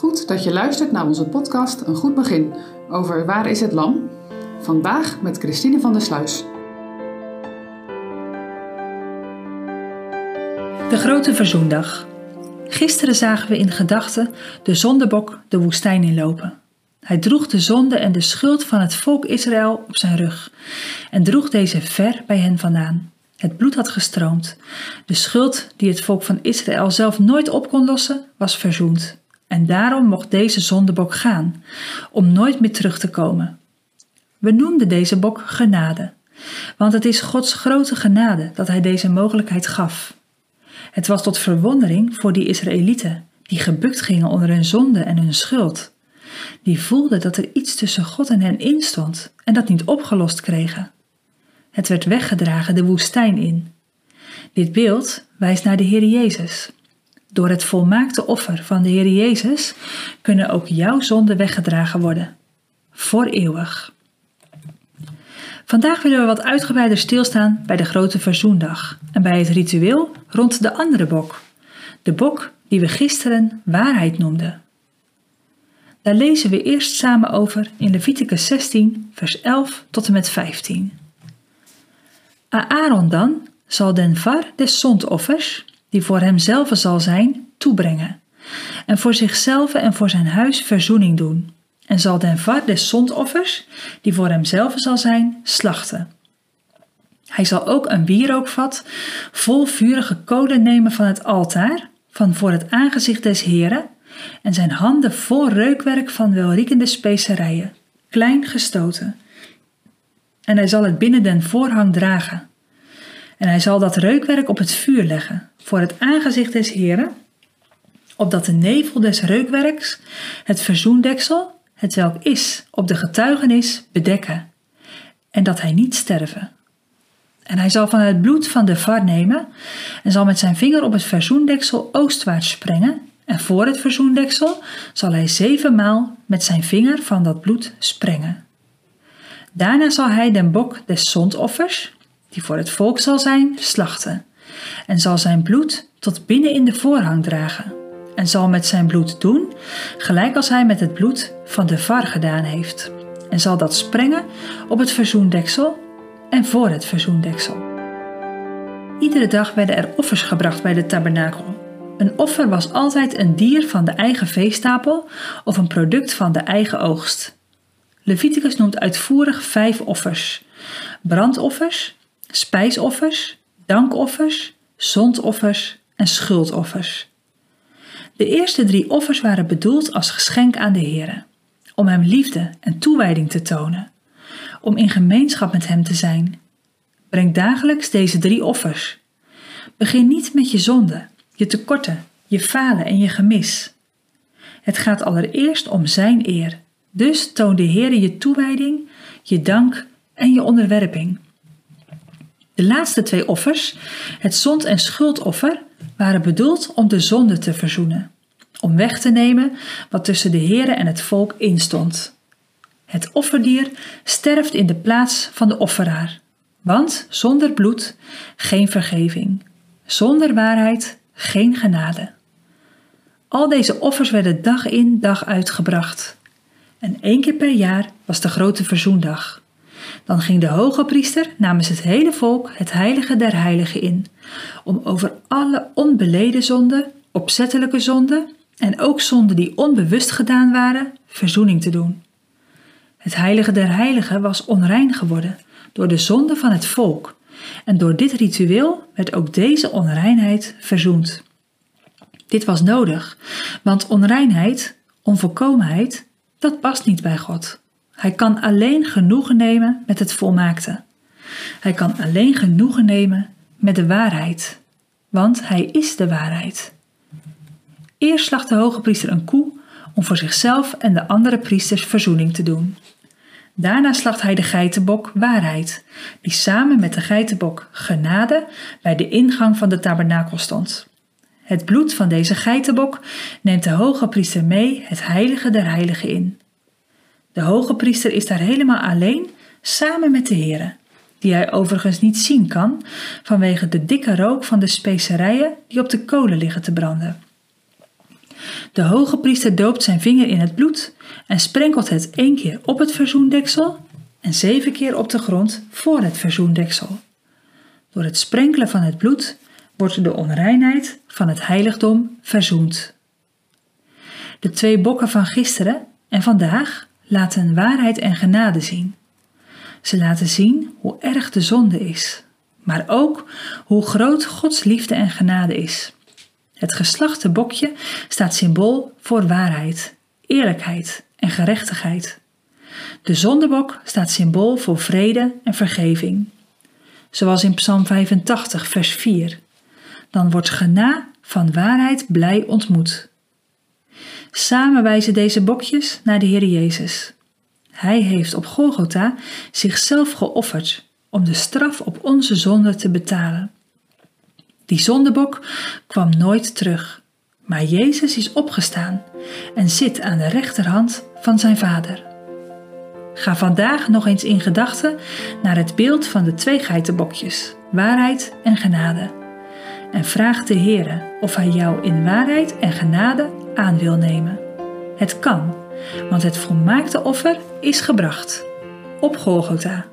Goed dat je luistert naar onze podcast Een Goed Begin over Waar is het Lam? Vandaag met Christine van der Sluis. De Grote Verzoendag. Gisteren zagen we in gedachten de zondebok de woestijn inlopen. Hij droeg de zonde en de schuld van het volk Israël op zijn rug en droeg deze ver bij hen vandaan. Het bloed had gestroomd. De schuld die het volk van Israël zelf nooit op kon lossen, was verzoend. En daarom mocht deze zondebok gaan, om nooit meer terug te komen. We noemden deze bok genade, want het is Gods grote genade dat Hij deze mogelijkheid gaf. Het was tot verwondering voor die Israëlieten, die gebukt gingen onder hun zonde en hun schuld. Die voelden dat er iets tussen God en hen instond en dat niet opgelost kregen. Het werd weggedragen de woestijn in. Dit beeld wijst naar de Heer Jezus. Door het volmaakte offer van de Heer Jezus kunnen ook jouw zonden weggedragen worden. Voor eeuwig. Vandaag willen we wat uitgebreider stilstaan bij de grote verzoendag en bij het ritueel rond de andere bok. De bok die we gisteren waarheid noemden. Daar lezen we eerst samen over in Leviticus 16, vers 11 tot en met 15. Aaron dan zal den var des zondoffers, die voor hemzelf zal zijn, toebrengen, en voor zichzelf en voor zijn huis verzoening doen, en zal den var des zondoffers, die voor hemzelf zal zijn, slachten. Hij zal ook een wierookvat vol vurige kolen nemen van het altaar, van voor het aangezicht des Heren, en zijn handen vol reukwerk van welriekende specerijen, klein gestoten. En hij zal het binnen den voorhang dragen. En hij zal dat reukwerk op het vuur leggen, voor het aangezicht des Heren, opdat de nevel des reukwerks het verzoendeksel, het welk is op de getuigenis, bedekken, en dat hij niet sterven. En hij zal van het bloed van de var nemen en zal met zijn vinger op het verzoendeksel oostwaarts sprengen en voor het verzoendeksel zal hij zevenmaal met zijn vinger van dat bloed sprengen. Daarna zal hij den bok des zondoffers, die voor het volk zal zijn, slachten, en zal zijn bloed tot binnen in de voorhang dragen, en zal met zijn bloed doen, gelijk als hij met het bloed van de var gedaan heeft, en zal dat sprengen op het verzoendeksel en voor het verzoendeksel. Iedere dag werden er offers gebracht bij de tabernakel een offer was altijd een dier van de eigen veestapel of een product van de eigen oogst. Leviticus noemt uitvoerig vijf offers: brandoffers, spijsoffers, dankoffers, zondoffers en schuldoffers. De eerste drie offers waren bedoeld als geschenk aan de Heer, om hem liefde en toewijding te tonen, om in gemeenschap met hem te zijn. Breng dagelijks deze drie offers. Begin niet met je zonde, je tekorten, je falen en je gemis. Het gaat allereerst om Zijn eer. Dus toon de Heer je toewijding, je dank en je onderwerping. De laatste twee offers, het zond- en schuldoffer, waren bedoeld om de zonde te verzoenen, om weg te nemen wat tussen de Heer en het volk instond. Het offerdier sterft in de plaats van de offeraar, want zonder bloed geen vergeving, zonder waarheid geen genade. Al deze offers werden dag in dag uit gebracht. En één keer per jaar was de grote verzoendag. Dan ging de hoge priester namens het hele volk het heilige der heiligen in, om over alle onbeleden zonden, opzettelijke zonden en ook zonden die onbewust gedaan waren, verzoening te doen. Het heilige der heiligen was onrein geworden door de zonde van het volk en door dit ritueel werd ook deze onreinheid verzoend. Dit was nodig, want onreinheid, onvolkomenheid, dat past niet bij God. Hij kan alleen genoegen nemen met het volmaakte. Hij kan alleen genoegen nemen met de waarheid, want hij is de waarheid. Eerst slacht de hoge priester een koe om voor zichzelf en de andere priesters verzoening te doen. Daarna slacht hij de geitenbok waarheid, die samen met de geitenbok genade bij de ingang van de tabernakel stond. Het bloed van deze geitenbok neemt de hoge priester mee het heilige der heiligen in. De hoge priester is daar helemaal alleen samen met de Here, die hij overigens niet zien kan vanwege de dikke rook van de specerijen die op de kolen liggen te branden. De hoge priester doopt zijn vinger in het bloed en sprenkelt het één keer op het verzoendeksel en zeven keer op de grond voor het verzoendeksel. Door het sprenkelen van het bloed wordt de onreinheid van het heiligdom verzoend. De twee bokken van gisteren en vandaag laten waarheid en genade zien. Ze laten zien hoe erg de zonde is, maar ook hoe groot Gods liefde en genade is. Het geslachte bokje staat symbool voor waarheid, eerlijkheid en gerechtigheid. De zondebok staat symbool voor vrede en vergeving. Zoals in Psalm 85, vers 4. Dan wordt gena van waarheid blij ontmoet. Samen wijzen deze bokjes naar de Heer Jezus. Hij heeft op Golgotha zichzelf geofferd om de straf op onze zonde te betalen. Die zondebok kwam nooit terug, maar Jezus is opgestaan en zit aan de rechterhand van zijn Vader. Ga vandaag nog eens in gedachten naar het beeld van de twee geitenbokjes, waarheid en genade. En vraag de Heere of Hij jou in waarheid en genade aan wil nemen. Het kan, want het volmaakte offer is gebracht op Golgotha.